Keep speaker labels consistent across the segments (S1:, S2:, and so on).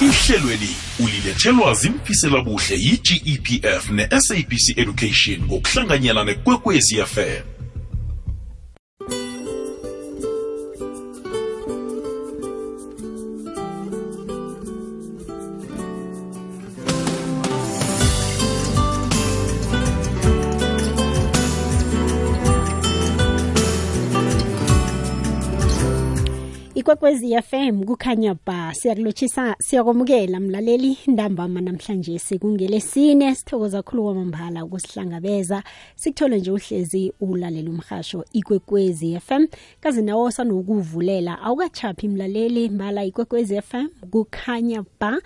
S1: ihlelweli ulilethelwa zimfisela buhle yi-gepf ne-sabc education ngokuhlanganyela nekwekwezi fm
S2: ikwekwezi FM kukhanya ba siyakulotshisa siyakwamukela mlaleli ndambama namhlanje sekungelesine sithokoza kakhulu kwamambala ukusihlangabeza. Sikuthole nje uhlezi ulalela umhasho ikwekwezi FM kazi nawo sanokuvulela awukachaphi mlaleli mbala ikwekwezi FM kukhanya ba.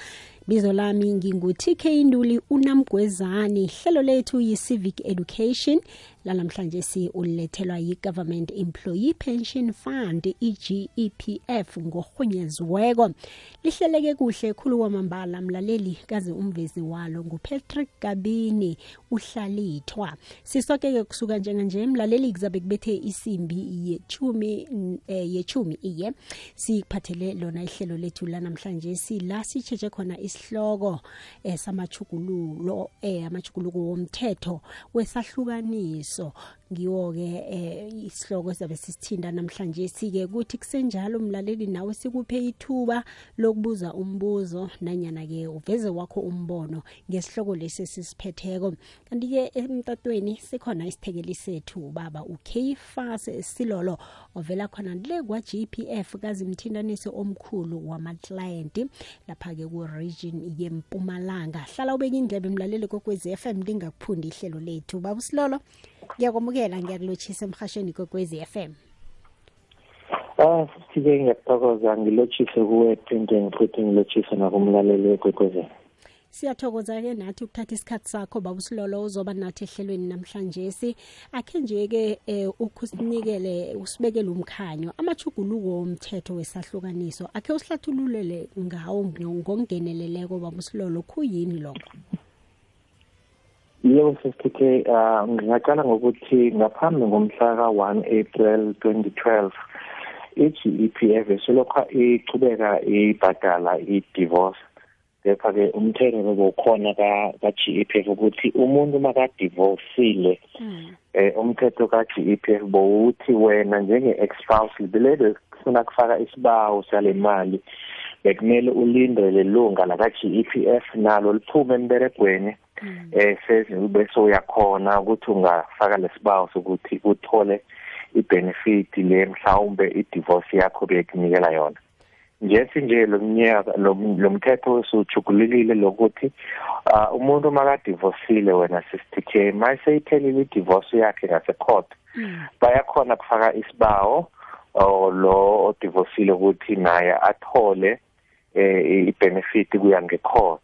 S2: Bizo lami ngingu-tk nduli unamgwezane. Ihlelo lethu yi-civic education. Lalamhlanje si ulethelwa yi-government employee pension fund i-gepf ngorhunyeziweko. Lihleleke kuhle khulu kwamambala mlaleli kaze umvezi walo ngupatrick gabini uhlalithwa sisoke-ke kusuka njenganje mlaleli kuzabe kubethe isimbi yechumi eh, yechumi iye. Siphathele lona ihlelo lethu lanamhlanje sila sitshetshe khona isihloko eh, eh, amachuguluko womthetho wesahlukaniso so ngiwo-ke eh, isihloko sizabe sisithinda namhlanje. Sike kuthi kusenjalo mlaleli nawe sikuphe ithuba lokubuza umbuzo nanyana-ke uveze wakho umbono ngesihloko lesi esisiphetheko kanti-ke emtatweni sikhona isithekeli sethu baba ukfas silolo ovela khona le kwa-gpf kazimthindanisi omkhulu wamaklayenti lapha-ke ku-region yempumalanga. Hlala ubeka indlebe mlaleli kokwezi FM lingakuphundi ihlelo lethu. Baba usilolo ngiyakwamukela ngiyakulotshisa emhashweni kokwezi FM
S3: Ah, sithike ngiyakuthokoza ngilotshise kuwe phinde futhi ngilotshise nakumlaleli wekwekwezela.
S2: siyathokoza-ke nathi ukuthatha isikhathi sakho baba usilolo uzoba nathi ehlelweni namhlanje si akhe nje-ke um ukusinikele usibekele umkhanyo amachuguluko womthetho wesahlukaniso akhe usihlathululele ngawo ngokungeneleleko baba usilolo khuyini lokho?
S3: Yebo sesithe uh ngingaqala ngokuthi ngaphambi ngomhla ka1 April 2012 iGEPF selokha ichubeka ibhadala idivorce. Kepha ke umthetho bekukhona ka kaGEPF ukuthi umuntu makadivorceile eh umthetho kaGEPF bowuthi wena njenge ex spouse libele kufuna kufaka isibawo salemali bekumele ulindele lunga la kaGEPF nalo liphume emberegweni. Eh seze bese uyakhona ukuthi ungafaka lesibawo sokuthi uthole ibenefit le mhlawumbe idivorce yakho bekunikela yona. Nje sinje lo mnyaka lo mthetho usuchugulukile lokuthi umuntu makadivorceile wena sisithe mayiseyithelile idivorce yakhe ngase court bayakhona kufaka isibawo lo odivorceile ukuthi naye athole eh ibenefit kuya ngecourt.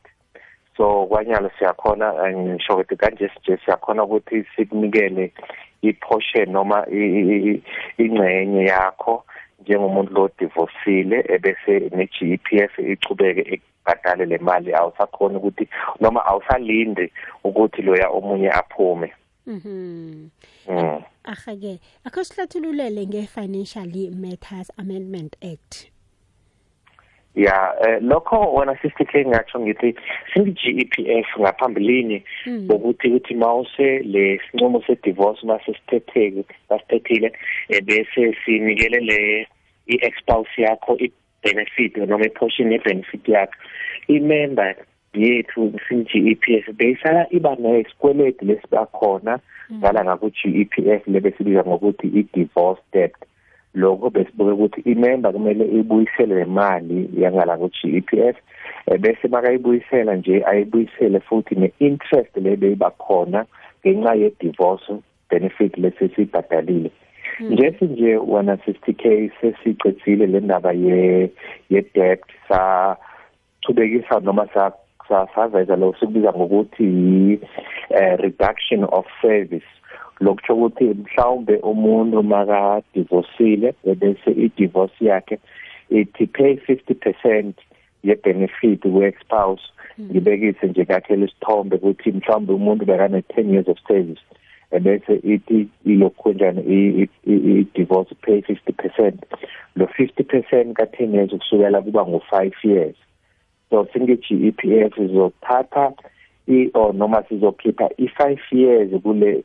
S3: So kwanyalo siyakhona ngisho ukuthi kanje sije siyakhona ukuthi sikunikele iportion noma ingcenye yakho njengomuntu lo divorceile ebese ne-GEPF ichubeke ekubhadale le mali awusakhona ukuthi noma awusalinde ukuthi loya omunye aphume
S2: Mhm. Mm. Ahake, akho sihlathululele nge-Financial Matters Amendment Act.
S3: Ya eh, lokho wona sisithe ngatsho ngithi singi GEPF ngaphambilini ukuthi ukuthi mawuse le sinqumo se divorce mase sithetheke basithethile bese sinikele le i-spouse yakho i-benefit noma i-portion ye-benefit yakho. I-member yethu singi GEPF beyisala iba nesikweletu lesibakhona ngala ngaku GEPF lebe sibiza ngokuthi i-divorce debt. Lokho besibuke ukuthi imember kumele ibuyisele le mali yangala ku-GEPF bese makayibuyisela nje ayibuyisele futhi ne-interest lebeyiba khona ngenxa ye-divorce benefit lesesibhadalile nje sinje wena 60k sesicedzile le ndaba ye ye debt sa chubekisa noma sa saveza lo sikubiza ngokuthi reduction of service. Lokutsho ukuthi mhlawumbe umuntu maka divorceile bese i-divorce yakhe ithi pay 50% ye benefit we spouse ngibekise nje kakhe lesithombe ukuthi mhlawumbe umuntu bekane 10 years of service ebese ithi ilokhu njani i-divorce pay 50% lo 50% ka 10 years ukusukela kuba ngo 5 years. So singe-GEPF sizothatha i or noma sizokhipha i5 years kule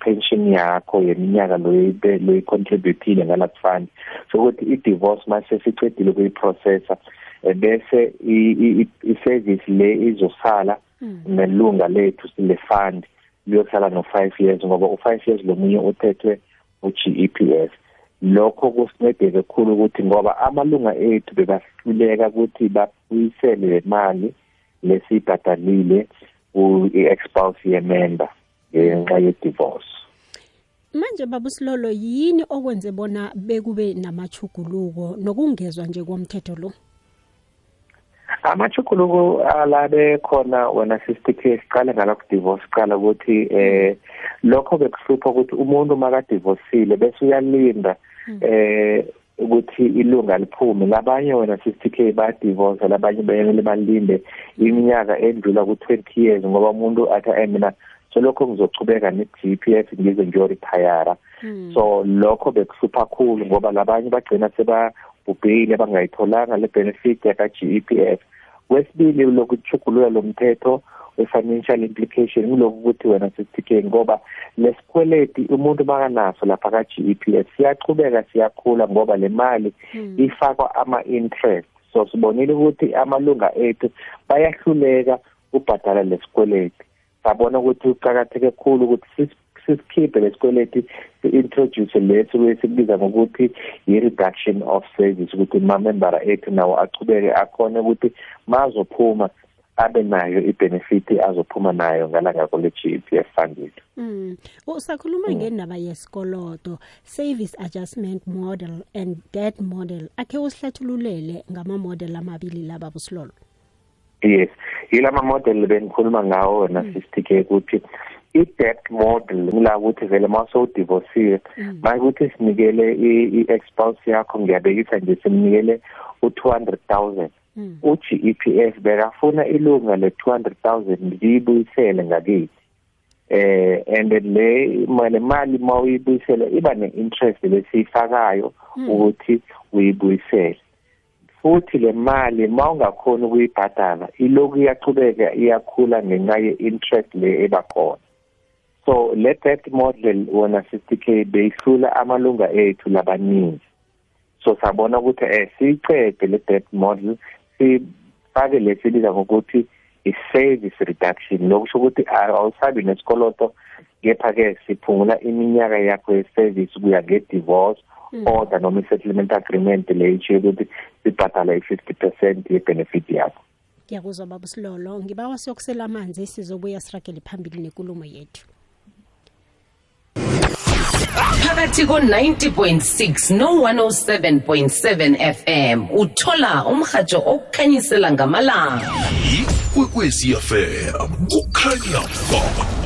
S3: pension yakho yeminyaka loyibe loyicontributile ngalap fund. So ukuthi i-divorce mase sicedile ukuyiprocessa bese i-service le izosala nelunga lethu le fund liyosala no5 years ngoba u5 years lomunye uthethwe uGEPF lokho kusincede kakhulu ukuthi ngoba amalunga ethu bebahluleka ukuthi babuyisele le mali lesibhadalile ku-expulse ye-member ngenxa ye-divorce.
S2: Manje babusilolo yini okwenze bona bekube namachuguluko nokungezwa nje komthetho lo?
S3: Amachuguluko alabe khona wena sistithi siqale ngala ku-divorce qala ukuthi eh lokho bekuhlupha ukuthi umuntu makadivorcile bese uyalinda eh ukuthi ilunga liphume. Labanye wena 60k bayadivorce labanye bayemele balinde iminyaka endlula ku20 years ngoba umuntu athi eh mina so lokho ngizochubeka ne-GPF ngize ngiyoretire so lokho bekuhlupha kakhulu ngoba labanye bagcina sebabhubhile bangayitholanga le benefit yaka GEPF kwesibili lokuchugulula lomthetho we-financial implication kuloku ukuthi wena sisithike ngoba lesikweleti umuntu makanaso lapha ka-GEPF siyachubeka siyakhula ngoba le mali ifakwa ama-interest. So sibonile ukuthi amalunga ethu bayahluleka ubhadala lesikweleti sabona ukuthi uqakatheke kakhulu ukuthi sisikhiphe lesikweleti si-introduce leso esikubiza ngokuthi i-reduction of service ukuthi amamembara ethu nawo achubeke akhona ukuthi mazophuma abe nayo ibenefit azophuma nayo ngalanga kole GEPF fund yethu
S2: Mm. Usakhuluma mm. ngendaba yesikoloto, service adjustment model and debt model. Ake usihlathululele ngama model amabili laba busilolo.
S3: Yes. Yilama model benikhuluma ngawo na mm. sister ukuthi i-debt model ngila ukuthi vele maso divorce manje ukuthi sinikele i-expulse yakho ngiyabekisa nje simnikele u200000 uGEPF bekafuna ilunga le200000 liyibuyisele ngakithi. Eh and le mali mali mawuyibuyisela iba ne-interest lesiyifakayo ukuthi uyibuyisele. Futhi le mali mawungakhona ukuyibhadala iloku iyachubeka iyakhula ngenxa ye-interest le ebakhona so le debt model wona 60k beyihlula amalunga ethu labaningi. So sabona ukuthi eh sicede le debt model sifake lesibiza ngokuthi i-service reduction lokusho ukuthi awusabi nesikoloto kepha ke siphungula iminyaka yakho ye-service kuya nge-divorce order noma i-settlement agreement le itsho ukuthi sibhadala i-50 percent ye-benefit yakho.
S2: Ngiyakuzwa baba silolo. Ngibawa siyokusela amanzi sizobuya siragele phambili nenkulumo yethu.
S4: Phakathi ko-90.6 no-107.7 fm uthola umhajo okukhanyisela ngamalanga.
S1: Ikwekwezi fm kukhanya ba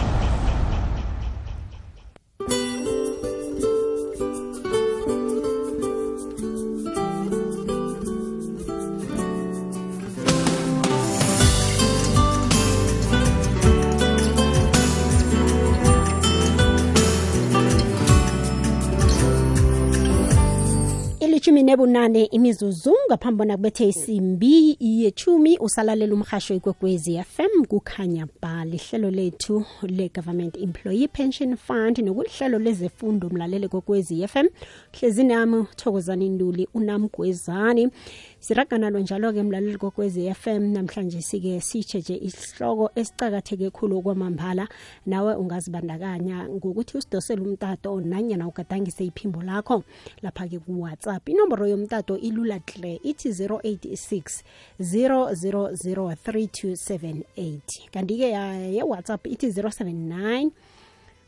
S2: nebunane imizuzu ngaphambi bona kubethe isimbi yechumi usalalela umhasho ikwekwezi fm kukhanya ba lihlelo lethu le-government employee pension fund nokulihlelo lezefundo mlalele kwekwezi fm hlezi nami thokozani nduli unamgwezani siraganalo njalo-ke mlaleli kokwezi fm namhlanje sike sitsheje isihloko esicakatheke khulu kwamambala nawe ungazibandakanya ngokuthi usidosele umtato nanyana ugadangise iphimbo lakho. Lapha-ke kuwhatsapp inomboro yomtato ilula tle. Ithi 086 000 3278 kanti-ke yewhatsapp ithi 079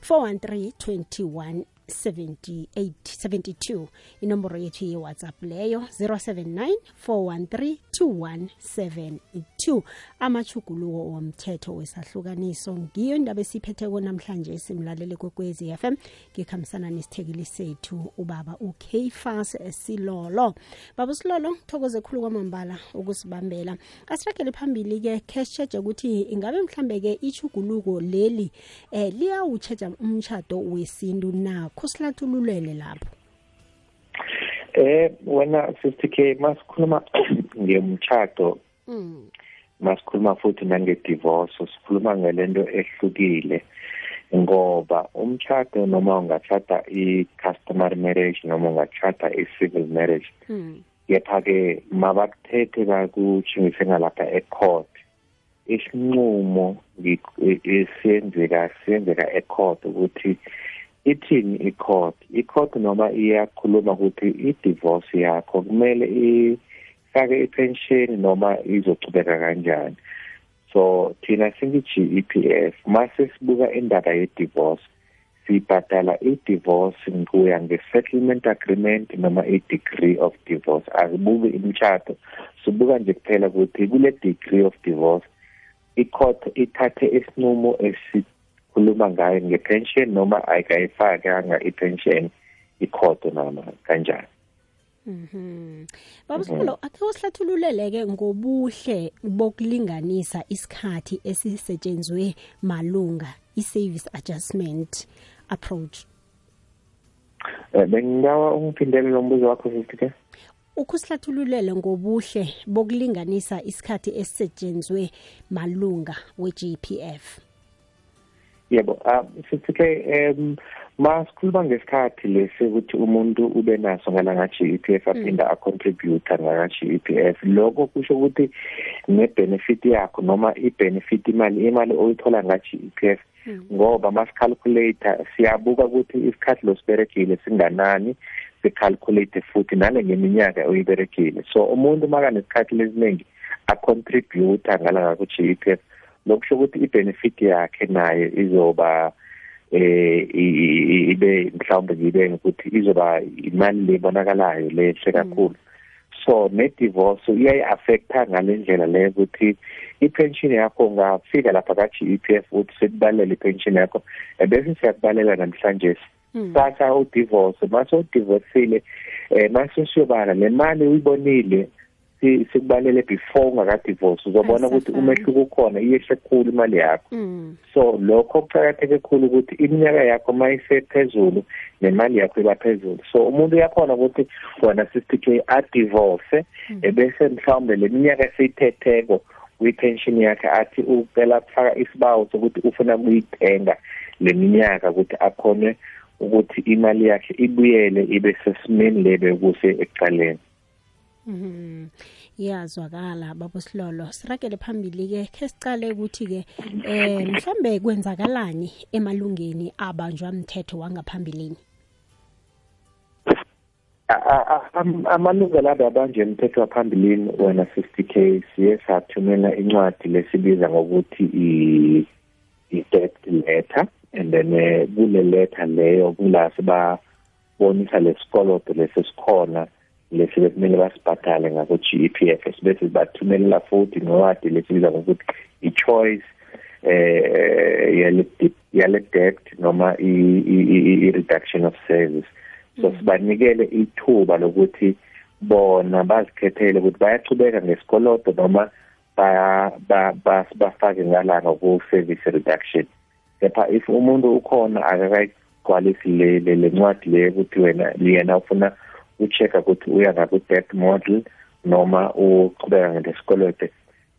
S2: 413 21 78 72 inomboro yethu ye-whatsapp leyo 079 413 2172 amachuguluko womthetho wesahlukaniso ngiyo indaba esiphetheko namhlanje simlalele kwekwezi fm ngikhambisana nesithekeli sethu ubaba ukfas silolo. Baba silolo thokoze khulu kwamambala ukusibambela. Asiragele phambili-ke khe sitsheje ukuthi ingabe mhlambe-ke ichuguluko leli eh liyawutsheja umtshado wesintu na? Kusihlathululele lapho.
S3: Eh wena 50k masikhuluma ngemtchado masikhuluma futhi nange-divorce sikhuluma ngelento ehlukile ngoba umshado noma ungachata i-customary marriage noma ungachata i-civil marriage
S2: Mm.
S3: kepha-ke mabakuthethe bakushingise ngalapha e-court. Isinqumo ngi- i- siyenzeka siyenzeka e-court ukuthi ithini i-court? I-court noma iyakhuluma ukuthi i-divorce yakho kumele ifake i-pension noma izochubeka kanjani. So thina singi-GEPF mase sibuka indaba ye-divorce sibhadala i-divorce kuya nge-settlement agreement noma i-degree of divorce. Asibuki imitshato. Sibuka nje kuphela ukuthi kule degree of divorce i-court ithathe isinqumo esikhuluma ngayo nge-pension noma ayikayifakanga i-pension i-court noma kanjani
S2: Mhm. Baba Sibolo ake usihlathululele ngobuhle bokulinganisa isikhathi esisetshenzwe malunga i-service adjustment approach.
S3: Eh, bengingawa ungiphindele lo mbuzo wakho sisike
S2: Ukusihlathululele ngobuhle bokulinganisa isikhathi esisetshenzwe malunga we-GPF.
S3: Yebo ah sisike em masikhuluma ngesikhathi lesi ukuthi umuntu ube naso ngalangathi i-GEPF aphinda acontribute ngalangathi i-GEPF lokho kusho ukuthi ne-benefit yakho noma i-benefit imali imali oyithola ngathi i-GEPF ngoba masikhalculator siyabuka ukuthi isikhathi losiberekile singanani sicalculate futhi nale ngeminyaka oyiberekile so umuntu makanesikhathi lesiningi acontribute ngalanga ku-GEPF lokusho ukuthi i-benefit yakhe naye izoba eh ibe mhlawumbe ngibe ukuthi izoba imali lebonakalayo lehle kakhulu. So ne divorce iyayi affecta ngalendlela leyo ukuthi ipension yakho ungafika lapha ka GEPF uthi sekubalela ipension yakho ebese siyakubalela namhlanje. Sasa u divorce mase u divorceile eh mase siyobala le mali uyibonile sikubalele before ungaka divorce uzobona ukuthi umehluko ukhona iyehle kukhulu imali yakho. So lokho kuqhakatheke kakhulu ukuthi iminyaka yakho mayisephezulu nemali yakho iba phezulu. So umuntu uyakhona ukuthi wona sister a divorce ebese mhlawumbe leminyaka esiyithetheko kwi-pension yakhe athi ucela kufaka isibawo sokuthi ufuna kuyithenga leminyaka ukuthi akhone ukuthi imali yakhe ibuyele ibe sesimeni lebe kuse ekuqaleni
S2: Mhm. Iyazwakala babo Silolo. Sirakele phambili ke ke sicale ukuthi ke eh mhlambe kwenzakalani emalungeni abanjwa umthetho wangaphambilini.
S3: amalungelo abo abanje umthetho waphambilini wena 60k siye sathumela incwadi lesibiza ngokuthi i i-debt letter and then kule letter leyo kula sibabonisa lesikoloto lesesikhona lesi bekumele basibhadale ngako GEPF sibese bathumelela futhi nowadi lesibiza ngokuthi i-choice eh yale yale debt noma i reduction of service. So sibanikele ithuba lokuthi bona bazikhethele ukuthi bayachubeka ngesikoloto noma baya bafake ngalanga ku service reduction. Kepha if umuntu ukhona akakayigcwalisi le lencwadi le ukuthi wena liyena ufuna uchecka ukuthi uya ngaku debt model noma uqhubeka ngesikoloto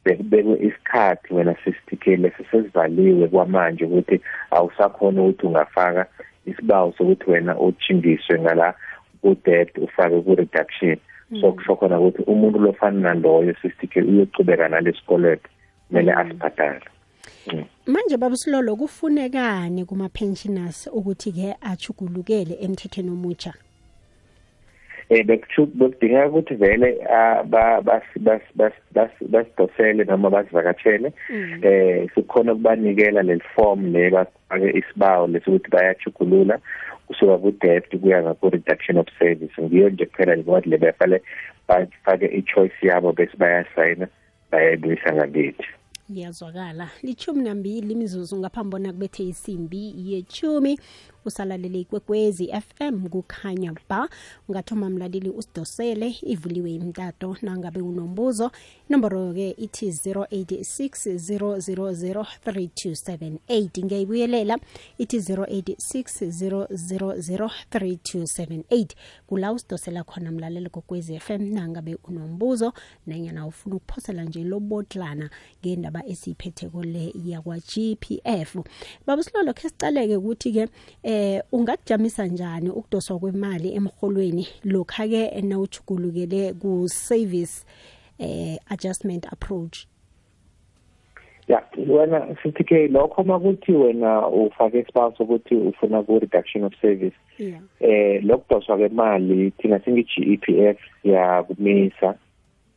S3: bekubekwe isikhathi wena 60k lesi sesivaliwe kwamanje ukuthi awusakhona ukuthi ungafaka isibawo sokuthi wena uchindiswe ngala ku debt ufake ku reduction so kusho khona ukuthi umuntu lofana naloyo 60k uyochubeka nalesikoloto kumele asibhadale.
S2: Manje babusilolo kufunekani kuma pensioners ukuthi ke achugulukele emthethweni omutsha
S3: eh bekudingeka ukuthi vele basidosele noma basivakatshele eh sikhona ukubanikela le form le bafake isibawo lesokuthi bayachugulula kusuka ku debt kuya ngaku reduction of service. Ngiyo nje kuphela incwadi le bafale bafake i-choice yabo bese bayasayina bayayibuyisa ngakithi.
S2: Iyazwakala lichumi nambili imizuzu ngaphambi bona kubethe isimbi yechumi usalalele ikwekwezi fm kukhanya ba. Ungathoma mlaleli usidosele ivuliwe imtato nangabe unombuzo. Inomboro-ke ithi 086 000 3278 ngiyayibuyelela ithi 086 0003278 kula usidosela khona mlaleli kokwezi fm nangabe unombuzo nanyana ufuna ukuphosela nje lobotlana ngendaba esiyiphetheko le yakwa-gpf babusilolo khe sicaleke ukuthi-ke eh ungakujamisa njani ukudoswa kwemali emholweni lokha-ke nawuchugulukele ku-service eh adjustment approach.
S3: Ya wena sithi ke lokho makuthi wena ufake isibawo sokuthi ufuna ku-reduction of service.
S2: Yeah
S3: eh lokudoswa kwemali thina singi-GEPF siyakumisa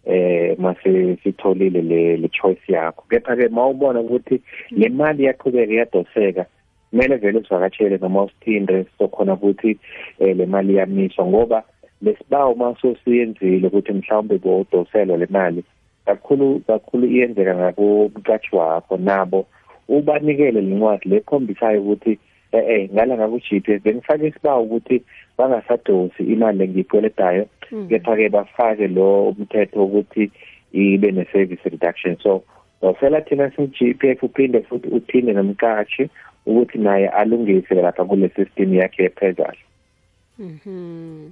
S3: eh mase sitholile le le choice yakho. Kepha ke mawubona ukuthi le mali yaqhubeka iyadoseka kumele vele usivakatshele noma usithinde sokhona ukuthi eh, le mali iyamiswa ngoba lesibawo maso siyenzile ukuthi mhlawumbe bodoselwa le mali kakhulu kakhulu iyenzeka ngabomqashi wakho nabo ubanikele lencwadi lekhombisayo ukuthi eh eh ngala ngaku GPS bengifake isibawo ukuthi bangasadosi imali engiyikweletayo
S2: Mm.
S3: kepha ke bafake lo umthetho ukuthi ibe ne service reduction so dosela thina singi-GPF uphinde futhi uthinde nomqashi ukuthi naye alungise lapha kule system yakhe ephezulu
S2: Mhm.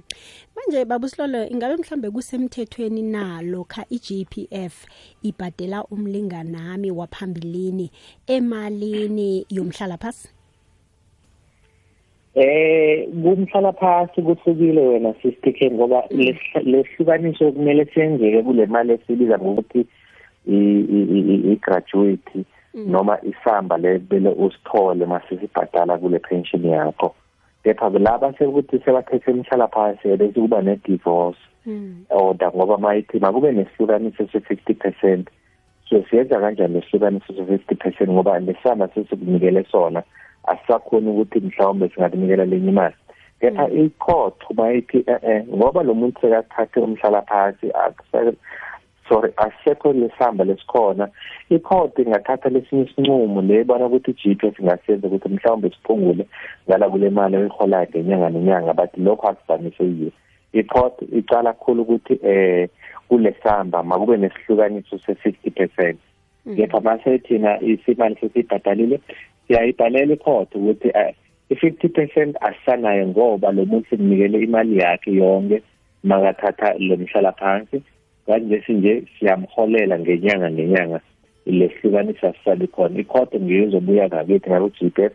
S2: Manje babusilolo ingabe mhlambe kusemthethweni na lokha iGPF ibhadela umlinganami waphambilini emalini yomhlala phasi?
S3: Eh kumhlala phasi kuhlukile wena sister ngoba lesi- lehlukaniso kumele senzeke kule mali esibiza ngokuthi i- i- i- i-graduate noma isamba lebele usithole mase sibhadala kule pension yakho. Kepha laba sekuthi sebathethe imhlala phasi bese kuba ne-divorce
S2: Mm.
S3: order ngoba mayithi makube nesihlukaniso se-fifty percent so siyenza kanjani lesihlukaniso se-fifty percent? Ngoba lesamba sesikunikele sona asisakhoni ukuthi mhlawumbe singakunikela lenye imali kepha i-court mayithi eh ngoba lo muntu sekathathe umhlala phasi akuse- sorry asekho lesamba lesikhona. I-court ingathatha lesinye isincumo le bona ukuthi i-GPS ingasenza ukuthi mhlawumbe siphungule ngala kule mali oyiholayo ngenyanga nenyanga but lokho akuvamise yiyo i-court icala kakhulu ukuthi eh kule samba makube nesihlukaniso se-fifty percent. Kepha mase thina isimali sesiyibhadalile siyayibhalela i-court ukuthi eh, i-fifty percent asisanayo ngoba lo muntu simnikele imali yakhe yonke makathatha lo mhlala phansi kanje sinje siyamholela ngenyanga ngenyanga lehlukanisa asisali khona. I-court ngiyo izobuya ngakithi ngaku-GPF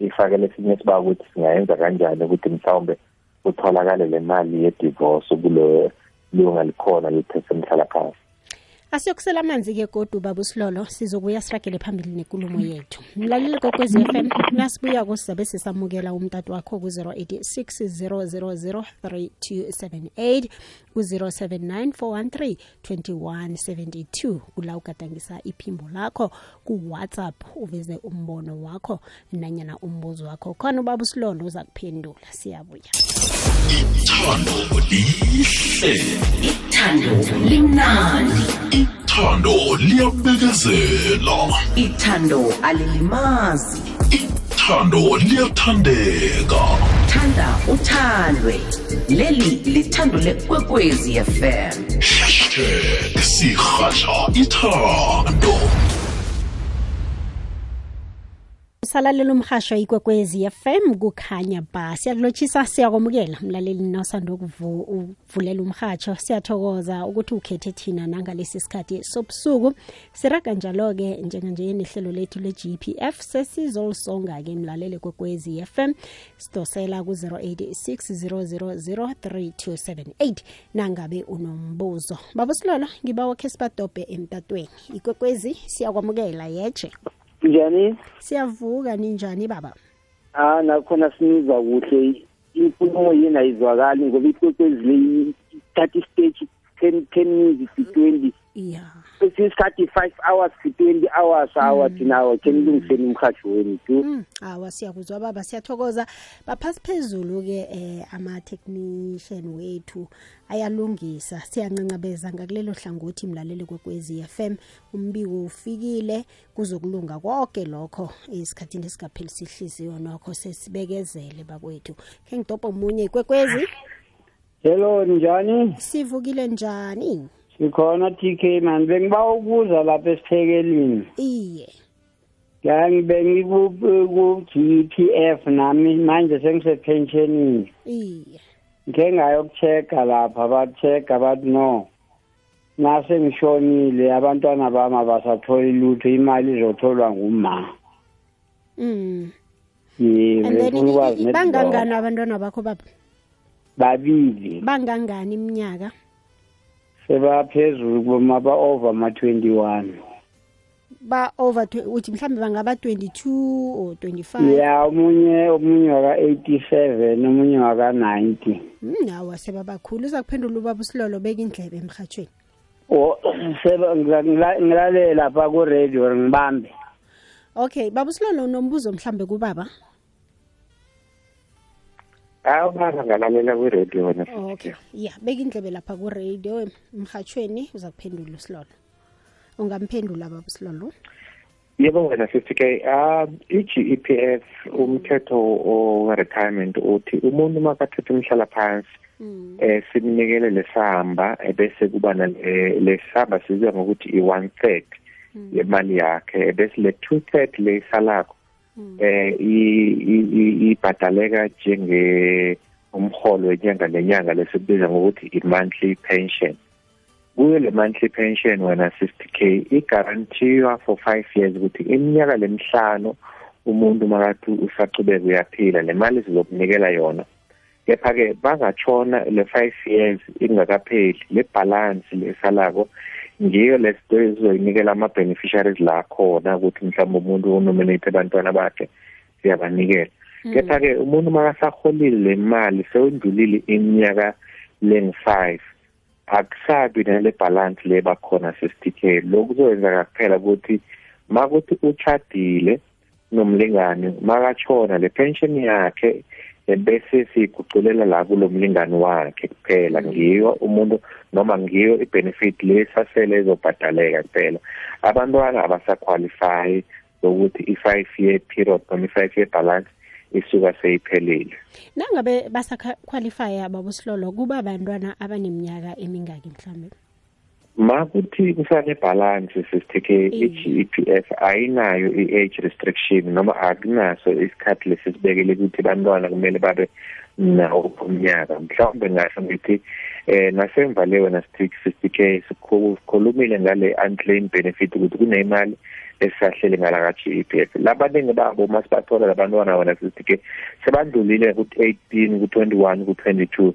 S3: ifake lesinye siba ukuthi singayenza kanjani ukuthi mhlawumbe kutholakale le mali ye-divorce kulo lunga likhona lithethe mhlala phasi
S2: Asiyokusela amanzi ke godu babusilolo sizokuya siragele phambili nenkulumo yethu. Mlaleli kokwezi FM nasibuya kusizabe sisamukela umtatu wakho ku 0860003278 ku 0794132172 kula ugadangisa iphimbo lakho ku WhatsApp uveze umbono wakho nanyana umbuzo wakho khona ubaba usilolo uza kuphendula siyabuya.
S1: Ithando lihle.
S4: Ithando limnandi.
S1: Ithando liyabekezela.
S4: Ithando alilimazi.
S1: Ithando liyathandeka.
S4: Thanda uthandwe. Leli lithando lekwekwezi fm
S1: hashtag sirhatha ithando
S2: usalalela umhasho ikwekwezi fm kukhanya ba. Siyakulotshisa siyakwamukela mlaleli nosanda ukuvulela umhatsho siyathokoza ukuthi ukhethe thina nangalesi sikhathi sobusuku. Siraga njalo-ke njenganje nehlelo lethu le-gpf sesizolisonga-ke mlaleli kwekwezi fm sidosela ku-086 0003278 nangabe unombuzo. Babusilolo ngiba wakhe sibadobhe emtatweni. Ikwekwezi siyakwamukela yeje
S5: njani?
S2: Siyavuka ninjani baba?
S5: Ah nakhona sinizwa kuhle. Inkulumo yena ayizwakali ngoba ikwekwezi le ithatha istage ten ten minutes twenty.
S2: Ya
S5: isikhathi 5 hours 20 hours hour thina can ilungiseni umhajo wenu tu
S2: Mm, awa siyakuzwa baba siyathokoza. Baphasi phezulu ke eh ama technician wethu ayalungisa siyancancabeza ngakulelo hlangothi mlaleli kwekwezi FM umbiko ufikile kuzokulunga konke lokho esikhathini esingaphelisi ihliziyo nokho sesibekezele bakwethu. Ke ngidobho munye kwekwezi.
S6: Hello njani?
S2: sivukile njani?
S6: Sikhona TK man bengiba ukuza lapha esiphekelini.
S2: iye
S6: Ngibe ku GPF nami manje sengise pensionini.
S2: iye
S6: Ngike ngayokuchecka lapha batheka bathi no. Nase ngishonile abantwana bami abasatholi lutho imali izotholwa nguma.
S2: mm
S6: Yebo
S2: bangangani abantwana bakho baba
S6: babili
S2: bangangani iminyaka
S6: sebaphezulu kuma ba over ma 21.
S2: ba over twe- uthi mhlambe bangaba 22 or 25
S6: ya omunye omunye waka 87 omunye waka 90
S2: Mm, hawa sebabakhulu. Uza kuphendula ubaba usilolo beka indlebe emhathweni
S6: o seba ngila- ngila- ngilalele lapha ku radio ngibambe.
S2: Okay baba usilolo unombuzo mhlambe kubaba?
S3: Hawu baba ngalalela kwi-radio wena?
S2: Okay. Ya beka indlebe lapha ku-radio. Emhathweni uza kuphendula usilolo. Ungamphendula baba usilolo?
S3: Yebo wena sithi ke um i-GEPF umthetho we-retirement uthi umuntu makathethe umhlala phansi eh simnikele lesamba ebese kuba nale- lesamba sibiza ngokuthi i-one third yemali yakhe bese le two third le isalakho. Eh i- i- ibhadaleka njenge umholo wenyanga nenyanga lesikubiza ngokuthi i-monthly pension. Kuyo le monthly pension wena 60k igarantiwa for 5 years ukuthi iminyaka lemihlanu umuntu makathi usaqhubeka uyaphila le mali sizokunikela yona. Kepha-ke bangatshona le 5 years ingakapheli le balance lesalako ngiyo lesito ezizoyinikela ama-beneficiaries la khona ukuthi mhlawumbe umuntu unominate abantwana bakhe siyabanikela kepha-ke umuntu makasaholile le mali sewendlulile iminyaka lengu-five akusabi nale balance le bakhona 60k lokhu kuzokwenzeka kuphela ukuthi makuthi uchadile nomlingani makatshona le pension yakhe bese siguculela la kulo mlingani wakhe kuphela ngiyo umuntu noma ngiyo i-benefit lesasele ezobhadaleka kuphela. Abantwana abasaqualify ukuthi i-five year period noma i-five year balance isuka seyiphelile.
S2: Nangabe basaqualifya baba usilolo kuba bantwana abaneminyaka emingaki mhlambe
S3: makuthi kusane balance sisitheke i-GEPF ayinayo i-age restriction noma akunaso isikhathi lesisibekele ukuthi bantwana kumele babe nawo umnyaka. Mhlawumbe ngasho ngithi eh nasemva le wena strict 60k sikhulumile ngale unclaimed benefit ukuthi kunemali esisahlele ngala ka GEPF labaningi babo masibathola labantwana wena 60k sebandlulile ku 18 ku 21 ku 22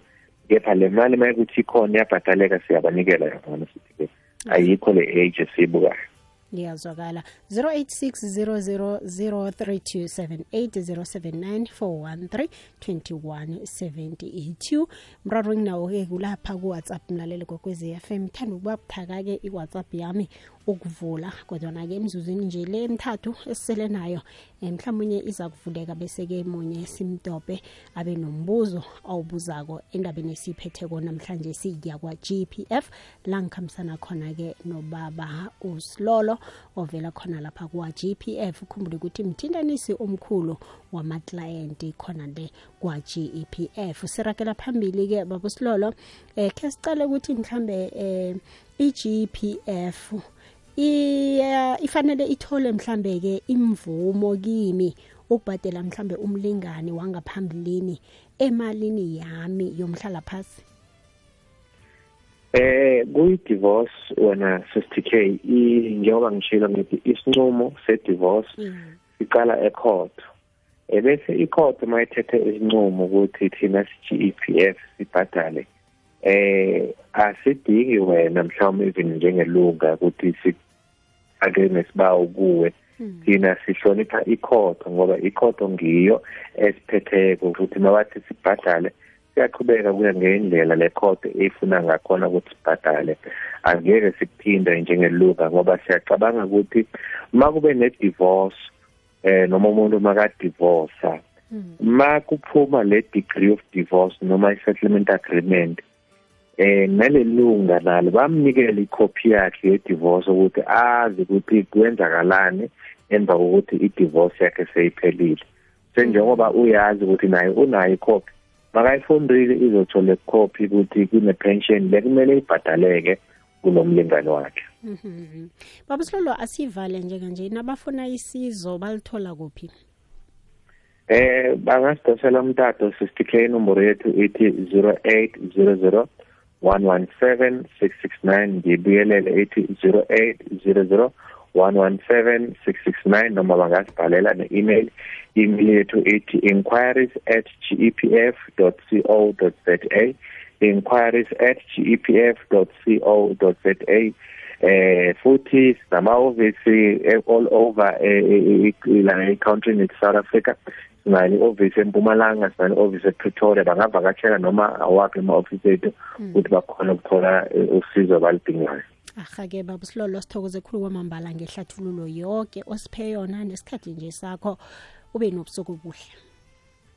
S3: kepha le mali mayekuthi ikhona iyabhadaleka siyabanikela yona sithi-ke ayikho le age esiyibukayo
S2: ngiyazwakala 086000032794132178 mraro enginawo-ke kulapha kuwhatsapp mlaleli kokwezi FM thanda ukuba buthaka-ke iwhatsapp yami ukuvula kodwana-ke emzuzwini nje le emthathu esisele nayo um mhlawumunye iza kuvuleka bese-ke munye simtope abe nombuzo awubuzako endabeni esiyiphetheko. Namhlanje siya kwa-gpf la ngikhambisana khona-ke nobaba usilolo ovela khona lapha kwa-gpf ukhumbule ukuthi mthintanisi omkhulu wamaklayenti khona le kwa-gepf sirakela phambili-ke baba usilolo um khe sicale ukuthi mhlambe um i-gpf iya ifanele ithole mhlambe ke imvumo kimi ukubhadela mhlambe umlingani wangaphambilini emalini yami yomhlala phasi
S3: eh kuyi-divorce wena 60k i- njengoba ngishilo ngithi isinqumo se-divorce siqala ecourt ebese icourt mayithethe isinqumo ukuthi thina si-GEPF sibhadale eh asidingi wena mhlawumbe even njengelunga ukuthi sifake nesibawo kuwe thina sihlonipha ikhotho ngoba ikhotho ngiyo esiphetheko ukuthi mabathi sibhadale siyaqhubeka kuya ngendlela le court efuna ngakhona ukuthi sibhadale. Angeke sikuphinde njengeluka ngoba siyacabanga ukuthi uma kube ne-divorce eh noma umuntu makadivorce ma kuphuma le degree of divorce noma i-settlement agreement eh nalelunga nalo bamnikela icopy yakhe ye-divorce ukuthi azi ukuthi kwenzakalani emva kokuthi i-divorce yakhe seyiphelile senjengoba uyazi ukuthi naye unayo icopy makayifundile izothola icopy ukuthi kune-pension bekumele ibhadaleke kulo mlingane wakhe
S2: Mhm. Baba Silolo asivale njenganje nabafuna isizo balithola kuphi?
S3: eh bangasidosela umtato 60k inomboro yethu ithi 0800 117 669 ngibuyelele ithi 0800 117 669 noma bangasibhalela ne-email. Email yethu ithi inquiries at gepf.co.za inquiries at gepf.co.za eh futhi sinamahhovisi eh, all over eh, eh, la e-country in South Africa. Sinale office eMpumalanga sinale office ePretoria bangavakatshela noma awaphi ama-office ethu ukuthi bakhona ukuthola eh, usizo abalidingayo.
S2: Ahake baba Silolo sithokoze khulu kwamambala ngehlathululo yonke osiphe yona nesikhathi nje sakho ube nobusuku obuhle.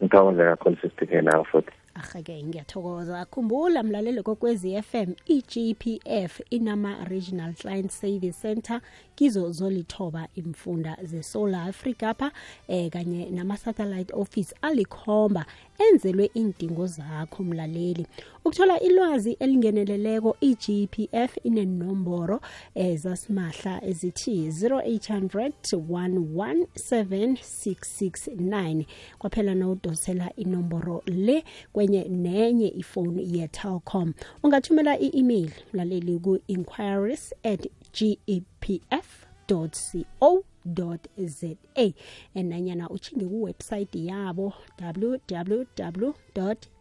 S3: ngithokoze kakhulu sisitike nawe futhi.
S2: Ahake ngiyathokoza. Khumbula mlalelo kokwezi FM iGPF inama regional client service center. Kizo zolithoba imfunda zesolar Africa pha eh kanye nama satellite office alikhomba enzelwe indingo zakho mlaleli. Ukuthola ilwazi elingeneleleko iGPF inenomboro ezasimahla ezithi 0800 117669 kwaphela nawudosela inomboro le kwenye nenye ifoni ye-telcom ungathumela i-email mlaleli ku-inquiries at gepf co za nanyana utshinge kuwebsite yabo www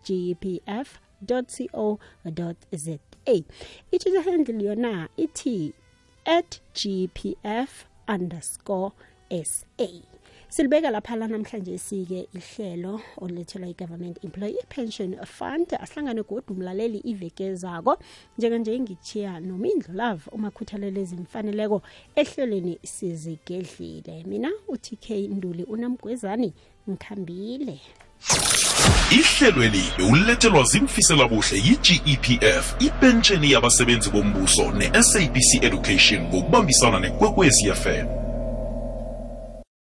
S2: gpf co za itwitter handle yona ithi at gpf underscore sa silibeka lapha namhlanje sike ihlelo olulethelwa i-government employee pension fund. Ahlangane godu umlaleli iveke zako. Njenganje ngithiya nomindlo love umakhuthalelo ezimfaneleko ehlelweni sizigedlile mina utk nduli unamgwezani ngikhambile.
S1: Ihlelweli bewulethelwa zimfisela buhle yi-gepf ipentsheni yabasebenzi bombuso ne-sabc education ngokubambisana nekwekwezi fm